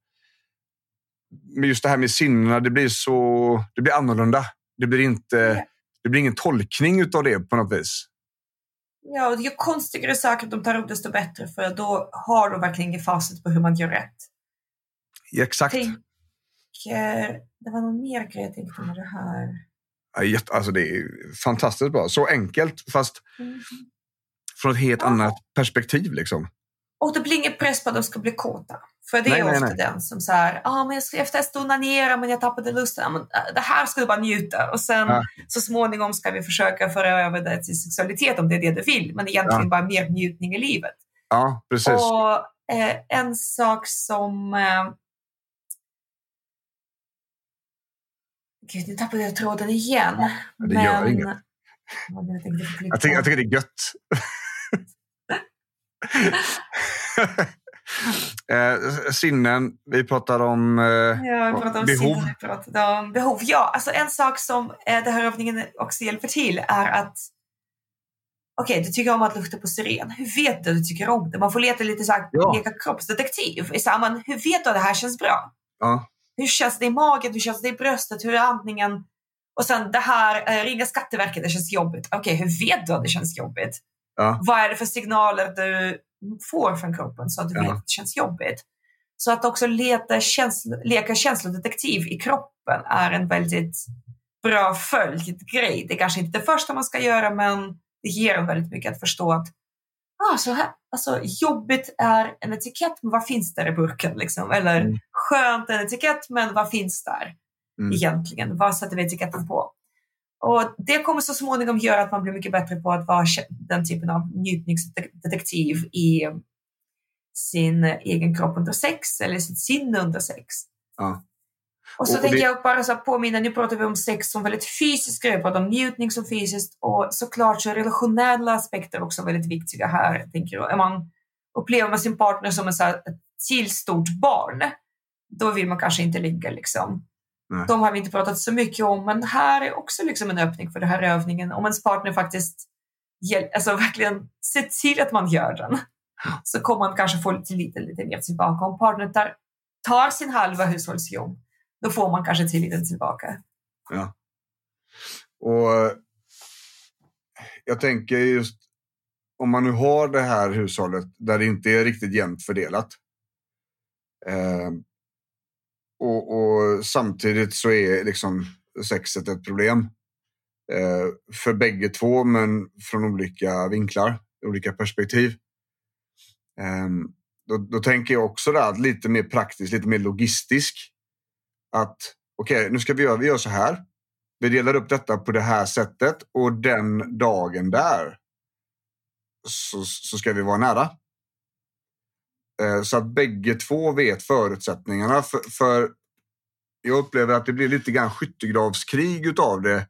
Men just det här med sinnena, det blir så det blir annorlunda. Det blir, inte, det blir ingen tolkning av det på något vis. Ja, och ju konstigare saker de tar upp desto bättre för då har de verkligen facit på hur man gör rätt. Ja, exakt. Tänk, det var någon mer grej jag tänkte med det här. Alltså det är fantastiskt bra. Så enkelt fast mm. från ett helt ja. annat perspektiv. Liksom. Och det blir ingen press på att de ska bli kåta. För det är nej, ofta nej, nej. den som säger ah, men jag ska efter onanera men jag tappade lusten. Men, äh, det här ska du bara njuta. Och sen ja. så småningom ska vi försöka föra över det till sexualitet om det är det du vill. Men egentligen ja. bara mer njutning i livet. Ja, precis. Och eh, en sak som... Eh, Gud, nu tappade jag tråden igen. Ja, det men... gör inget. Jag, jag tycker det är gött. Eh, sinnen, vi pratar om, eh, ja, vi pratar om behov. Sinnen, vi pratade om behov. Ja, alltså en sak som eh, den här övningen också hjälper till är att Okej, okay, du tycker om att lukta på syren. Hur vet du att du tycker om det? Man får leta lite så här, ja. leka kroppsdetektiv. I samman, hur vet du att det här känns bra? Ja. Hur känns det i magen? Hur känns det i bröstet? Hur är andningen? Och sen det här, eh, ringa Skatteverket, det känns jobbigt. Okej, okay, hur vet du att det känns jobbigt? Ja. Vad är det för signaler du får från kroppen så att du ja. vet att det känns jobbigt. Så att också leta känslo, leka känslodetektiv i kroppen är en väldigt bra följdgrej. Det är kanske inte det första man ska göra men det ger en väldigt mycket att förstå att ah, så här, alltså, jobbigt är en etikett, men vad finns där i burken? Liksom? Eller mm. skönt är en etikett, men vad finns där mm. egentligen? Vad sätter vi etiketten på? Och det kommer så småningom göra att man blir mycket bättre på att vara den typen av njutningsdetektiv i sin egen kropp under sex eller sitt sinne under sex. Ja. Och så och tänker det... jag bara så påminna, nu pratar vi om sex som väldigt fysiskt grej, pratar om njutning som fysiskt och såklart så är relationella aspekter också väldigt viktiga här. Tänker jag. Är man upplever man sin partner som en så här, ett till stort barn, då vill man kanske inte ligga liksom. Nej. De har vi inte pratat så mycket om, men här är också liksom en öppning för den här övningen. Om ens partner faktiskt alltså verkligen ser till att man gör den, så kommer man kanske få lite, lite, lite mer tillbaka. Om partnern tar, tar sin halva hushållsjobb, då får man kanske tilliten tillbaka. Ja. Och jag tänker just om man nu har det här hushållet där det inte är riktigt jämnt fördelat. Eh, och, och, samtidigt så är liksom sexet ett problem. Eh, för bägge två, men från olika vinklar, olika perspektiv. Eh, då, då, tänker jag också där, lite mer praktiskt, lite mer logistisk. Att okej, okay, nu ska vi göra, vi gör så här. Vi delar upp detta på det här sättet och den dagen där så, så ska vi vara nära. Eh, så att bägge två vet förutsättningarna. För, för, jag upplever att det blir lite grann skyttegravskrig utav det.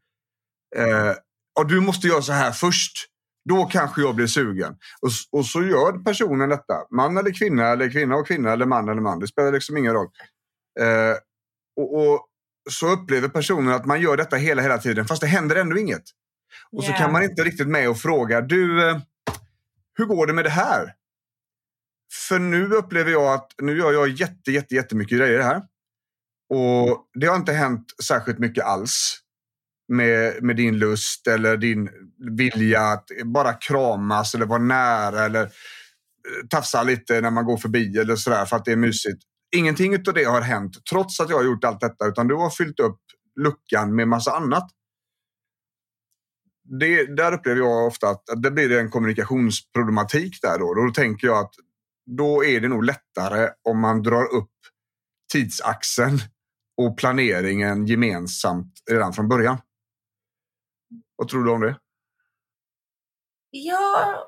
Eh, och du måste göra så här först. Då kanske jag blir sugen. Och, och så gör personen detta. Man eller kvinna, eller kvinna och kvinna, eller man eller man. Det spelar liksom ingen roll. Eh, och, och, så upplever personen att man gör detta hela, hela tiden, fast det händer ändå inget. Och yeah. så kan man inte riktigt med och fråga, du, eh, hur går det med det här? För nu upplever jag att nu gör jag jätte, jätte, jättemycket grejer här. Och det har inte hänt särskilt mycket alls med, med din lust eller din vilja att bara kramas eller vara nära eller eh, tafsa lite när man går förbi eller sådär för att det är mysigt. Ingenting av det har hänt trots att jag har gjort allt detta utan du har fyllt upp luckan med massa annat. Det, där upplever jag ofta att det blir en kommunikationsproblematik där då. Då tänker jag att då är det nog lättare om man drar upp tidsaxeln och planeringen gemensamt redan från början. Vad tror du om det? Ja,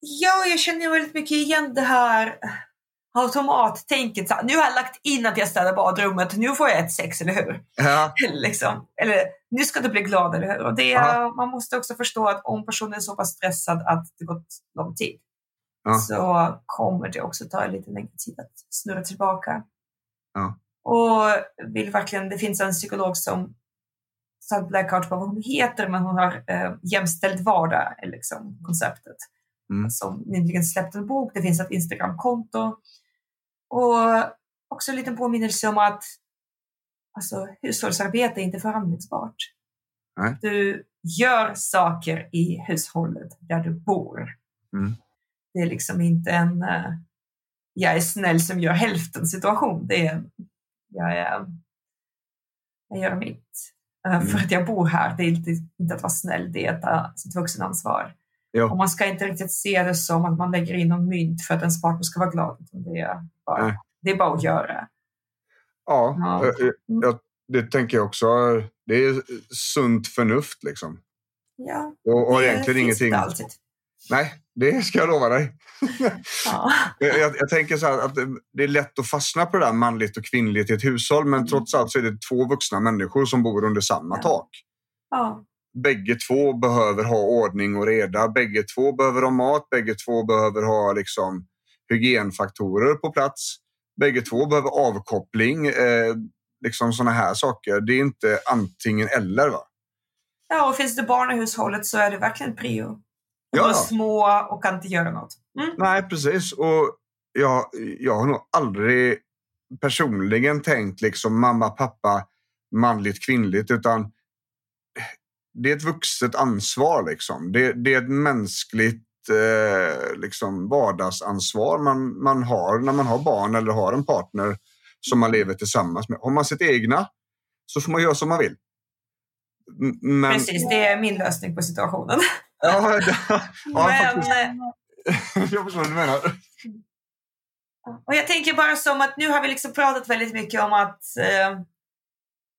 ja jag känner väldigt mycket igen det här automattänket. Nu har jag lagt in att jag städar badrummet, nu får jag ett sex, eller hur? Ja. liksom. Eller nu ska du bli glad, eller hur? Och det, man måste också förstå att om personen är så pass stressad att det gått lång tid ja. så kommer det också ta lite längre tid att snurra tillbaka. Ja. Och vill verkligen, det finns en psykolog som satt blackout vad hon heter, men hon har eh, jämställd vardag, liksom konceptet. Mm. Som nyligen släppt en bok, det finns ett Instagramkonto. Och också en liten påminnelse om att alltså, hushållsarbete är inte förhandlingsbart. Nej. Du gör saker i hushållet där du bor. Mm. Det är liksom inte en uh, jag är snäll som gör hälften situation. Det är jag, är, jag gör mitt. Uh, mm. För att jag bor här. Det är inte, inte att vara snäll, det är att ta sitt vuxenansvar. Jo. Och man ska inte riktigt se det som att man lägger in någon mynt för att ens partner ska vara glad. Det är bara, det är bara att göra. Ja, ja. Jag, jag, det tänker jag också. Det är sunt förnuft liksom. Ja, och, och det egentligen ingenting. Det alltid. Nej, det ska jag lova dig. Ja. jag, jag, tänker så att det är lätt att fastna på det där manligt och kvinnligt i ett hushåll, men mm. trots allt så är det två vuxna människor som bor under samma ja. tak. Ja. Bägge två behöver ha ordning och reda. Bägge två behöver ha mat. Bägge två behöver ha liksom, hygienfaktorer på plats. Bägge två behöver avkoppling. Eh, liksom sådana här saker. Det är inte antingen eller. va? Ja, och finns det barn i hushållet så är det verkligen prio. De ja. är små och kan inte göra något. Mm. Nej, precis. Och jag, jag har nog aldrig personligen tänkt liksom mamma, pappa, manligt, kvinnligt, utan det är ett vuxet ansvar. Liksom. Det, det är ett mänskligt eh, liksom vardagsansvar man, man har när man har barn eller har en partner som man lever tillsammans med. Har man sitt egna så får man göra som man vill. Men... Precis, det är min lösning på situationen. Ja, ja Men... jag förstår vad du menar. Och jag tänker bara som att nu har vi liksom pratat väldigt mycket om att eh,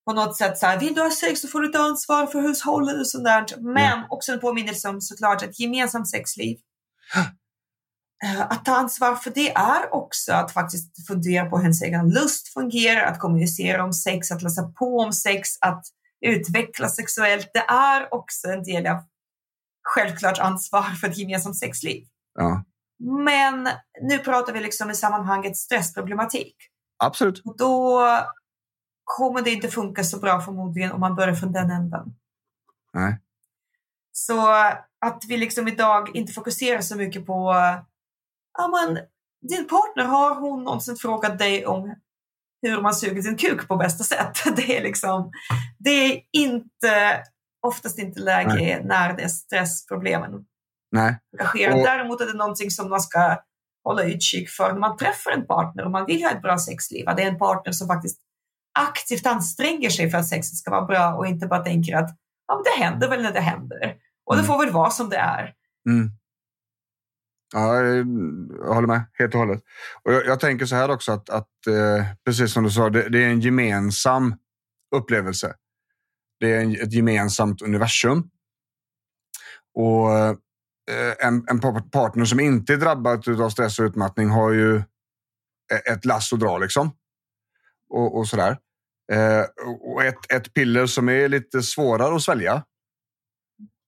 på något sätt så här, vill du ha sex så får du ta ansvar för hushållet och sånt där. Men mm. också en påminnelse om såklart ett gemensamt sexliv. Eh, att ta ansvar för det är också att faktiskt fundera på hur ens egen lust fungerar, att kommunicera om sex, att läsa på om sex, att utveckla sexuellt. Det är också en del av självklart ansvar för ett gemensamt sexliv. Ja. Men nu pratar vi liksom i sammanhanget stressproblematik. Absolut. Och då kommer det inte funka så bra förmodligen om man börjar från den änden. Nej. Så att vi liksom idag inte fokuserar så mycket på ja, men, din partner, har hon någonsin frågat dig om hur man suger sin kuk på bästa sätt? Det är liksom, det är inte, oftast inte läge Nej. när det är stressproblemen Nej. engagerar. Och... Däremot är det någonting som man ska hålla utkik för när man träffar en partner och man vill ha ett bra sexliv. Att det är en partner som faktiskt aktivt anstränger sig för att sexet ska vara bra och inte bara tänker att ja, det händer väl när det händer. Och mm. det får väl vara som det är. Mm. Ja, jag håller med helt och hållet. Och jag, jag tänker så här också att, att eh, precis som du sa, det, det, är en gemensam upplevelse. Det är ett gemensamt universum. Och eh, en, en, partner som inte är drabbad av stress och utmattning har ju eh, ett lass att dra liksom. Och, och sådär. Eh, och ett, ett piller som är lite svårare att svälja.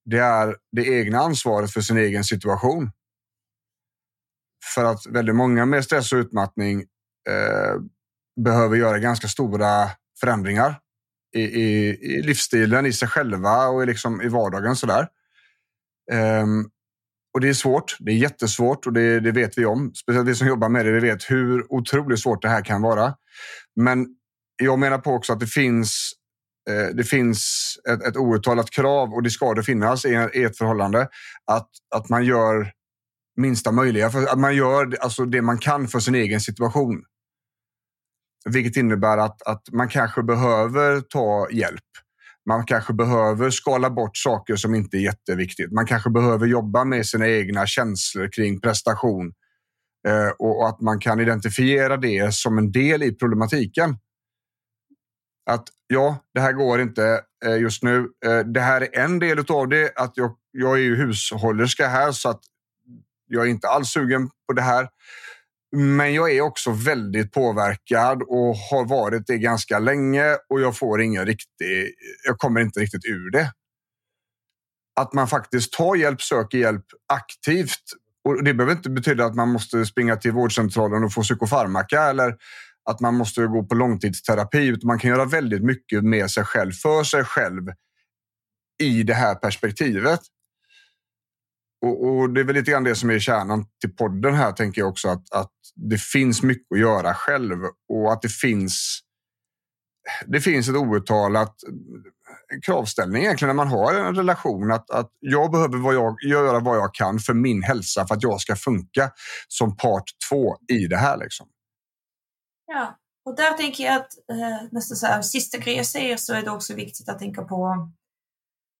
Det är det egna ansvaret för sin egen situation. För att väldigt många med stress och utmattning eh, behöver göra ganska stora förändringar i, i, i, livsstilen, i sig själva och i, liksom, i vardagen. Sådär. Um, och det är svårt. Det är jättesvårt och det, det, vet vi om. Speciellt vi som jobbar med det. Vi vet hur otroligt svårt det här kan vara. Men jag menar på också att det finns eh, det finns ett, ett outtalat krav och det ska det finnas i, i ett förhållande. Att, att man gör minsta möjliga. För att man gör alltså det man kan för sin egen situation. Vilket innebär att, att man kanske behöver ta hjälp. Man kanske behöver skala bort saker som inte är jätteviktigt. Man kanske behöver jobba med sina egna känslor kring prestation eh, och att man kan identifiera det som en del i problematiken. Att ja, det här går inte eh, just nu. Eh, det här är en del av det. Att jag, jag är ju hushållerska här så att jag är inte alls sugen på det här. Men jag är också väldigt påverkad och har varit det ganska länge och jag får ingen riktig, jag kommer inte riktigt ur det. Att man faktiskt tar hjälp, söker hjälp aktivt. Och det behöver inte betyda att man måste springa till vårdcentralen och få psykofarmaka eller att man måste gå på långtidsterapi. Utan man kan göra väldigt mycket med sig själv, för sig själv i det här perspektivet. Och, och, Det är väl lite grann det som är kärnan till podden här, tänker jag också. Att, att det finns mycket att göra själv och att det finns, det finns ett outtalat kravställning egentligen när man har en relation. Att, att jag behöver vad jag, göra vad jag kan för min hälsa för att jag ska funka som part två i det här. Liksom. Ja, och där tänker jag att eh, nästan så här, sista grejen jag säger så är det också viktigt att tänka på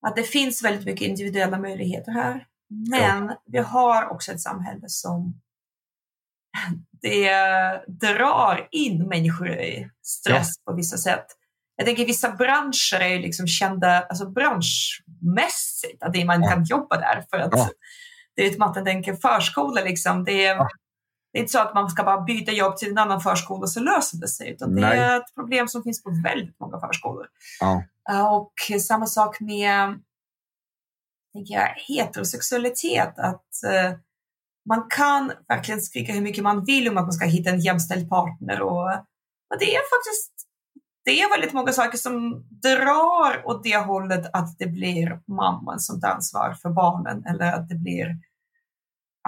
att det finns väldigt mycket individuella möjligheter här. Men ja. vi har också ett samhälle som det drar in människor i stress ja. på vissa sätt. Jag tänker vissa branscher är liksom kända alltså branschmässigt, att man ja. kan jobba där. För att ja. Det är att man tänker förskola, liksom. det, är, det är inte så att man ska bara byta jobb till en annan förskola så löser det sig. Utan det Nej. är ett problem som finns på väldigt många förskolor. Och samma sak med tänker jag, heterosexualitet. Att uh, man kan verkligen skrika hur mycket man vill om att man ska hitta en jämställd partner. Och, och det är faktiskt det är väldigt många saker som drar åt det hållet att det blir mamman som tar ansvar för barnen eller att det blir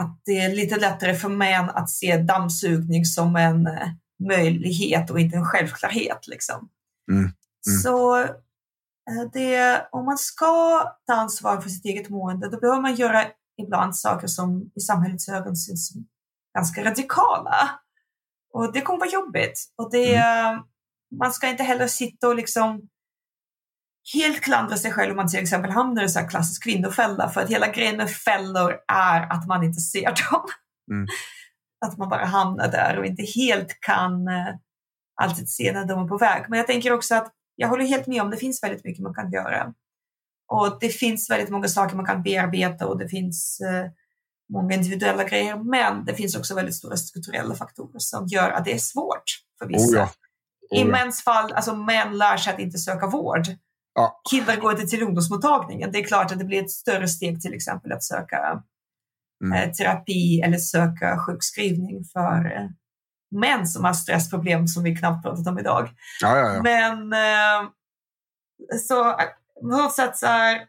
att det är lite lättare för män att se dammsugning som en eh, möjlighet och inte en självklarhet. Liksom. Mm. Mm. Så Eh, det, om man ska ta ansvar för sitt eget mående, då behöver man göra ibland saker som i samhällets ögon syns som ganska radikala. Och det kommer vara jobbigt. Och det, mm. Man ska inte heller sitta och liksom helt klandra sig själv om man till exempel hamnar i en klassisk kvinnofälla. För att hela grejen med fällor är att man inte ser dem. Mm. Att man bara hamnar där och inte helt kan uh, alltid se när de är på väg. Men jag tänker också att jag håller helt med om det finns väldigt mycket man kan göra. Och det finns väldigt många saker man kan bearbeta och det finns eh, många individuella grejer. Men det finns också väldigt stora strukturella faktorer som gör att det är svårt för vissa. Oh ja. Oh I mäns fall, alltså män lär sig att inte söka vård. Ja. Killar går inte till ungdomsmottagningen. Det är klart att det blir ett större steg till exempel att söka mm. eh, terapi eller söka sjukskrivning för eh, män som har stressproblem som vi knappt pratat om idag. Ja, ja, ja. Men eh, så här,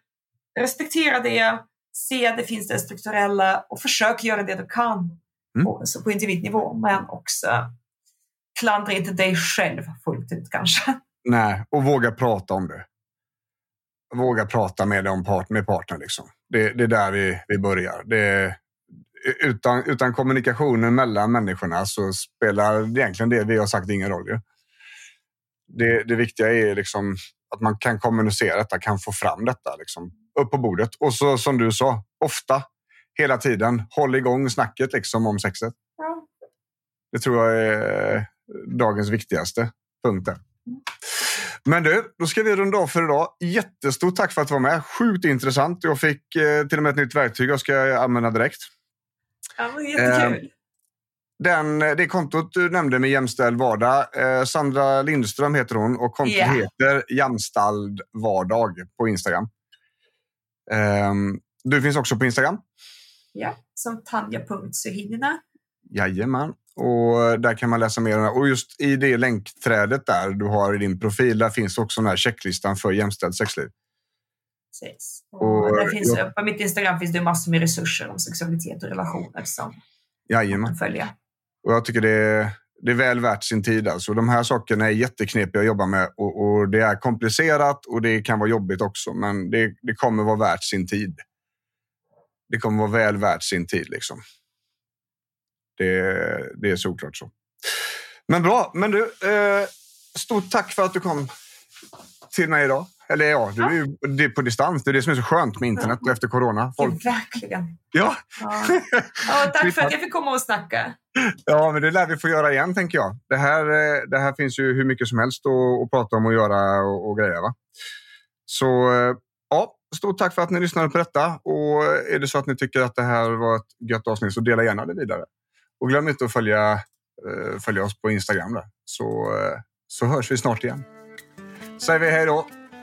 respektera det, se att det finns det strukturella och försök göra det du kan mm. på, så på individnivå. Men också klandra inte dig själv fullt ut kanske. Nej, och våga prata om det. Våga prata med, om part, med partnern. Liksom. Det, det är där vi, vi börjar. Det, utan, utan kommunikationen mellan människorna så spelar egentligen det vi har sagt ingen roll. Ju. Det, det viktiga är liksom att man kan kommunicera detta, kan få fram detta liksom, upp på bordet. Och så som du sa, ofta, hela tiden, håll igång snacket liksom, om sexet. Ja. Det tror jag är dagens viktigaste punkt. Där. Men du, då ska vi runda av för idag. Jättestort tack för att du var med. Sjukt intressant. Jag fick eh, till och med ett nytt verktyg jag ska använda direkt. Ja, men jättekul. Den, det kontot du nämnde med Jämställd vardag, eh, Sandra Lindström heter hon och kontot yeah. heter Jämställd vardag på Instagram. Eh, du finns också på Instagram? Ja, som Tanja.Suhinina. Jajamän. Och där kan man läsa mer. Och just i det länkträdet där du har i din profil, där finns också den här checklistan för jämställt sexliv. Precis. Och, och finns, jag, på mitt Instagram finns det massor med resurser om sexualitet och relationer som jajamän. man kan följa. Och jag tycker det är, det är väl värt sin tid. Alltså. De här sakerna är jätteknepiga att jobba med och, och det är komplicerat och det kan vara jobbigt också. Men det, det kommer vara värt sin tid. Det kommer vara väl värt sin tid. Liksom. Det, det är såklart så. Men bra. Men du, eh, stort tack för att du kom till mig idag. Eller ja, du är ju det är på distans. Det är det som är så skönt med internet efter corona. Folk... Ja, verkligen. Ja. ja. ja tack för att jag fick komma och snacka. Ja, men det lär vi få göra igen, tänker jag. Det här, eh, det här finns ju hur mycket som helst att, att prata om och göra och, och grejer. Va? Så eh, ja, stort tack för att ni lyssnade på detta. Och är det så att ni tycker att det här var ett gött avsnitt så dela gärna det vidare. Och glöm inte att följa, eh, följa oss på Instagram. Där. Så, så hörs vi snart igen. Säger vi hej då.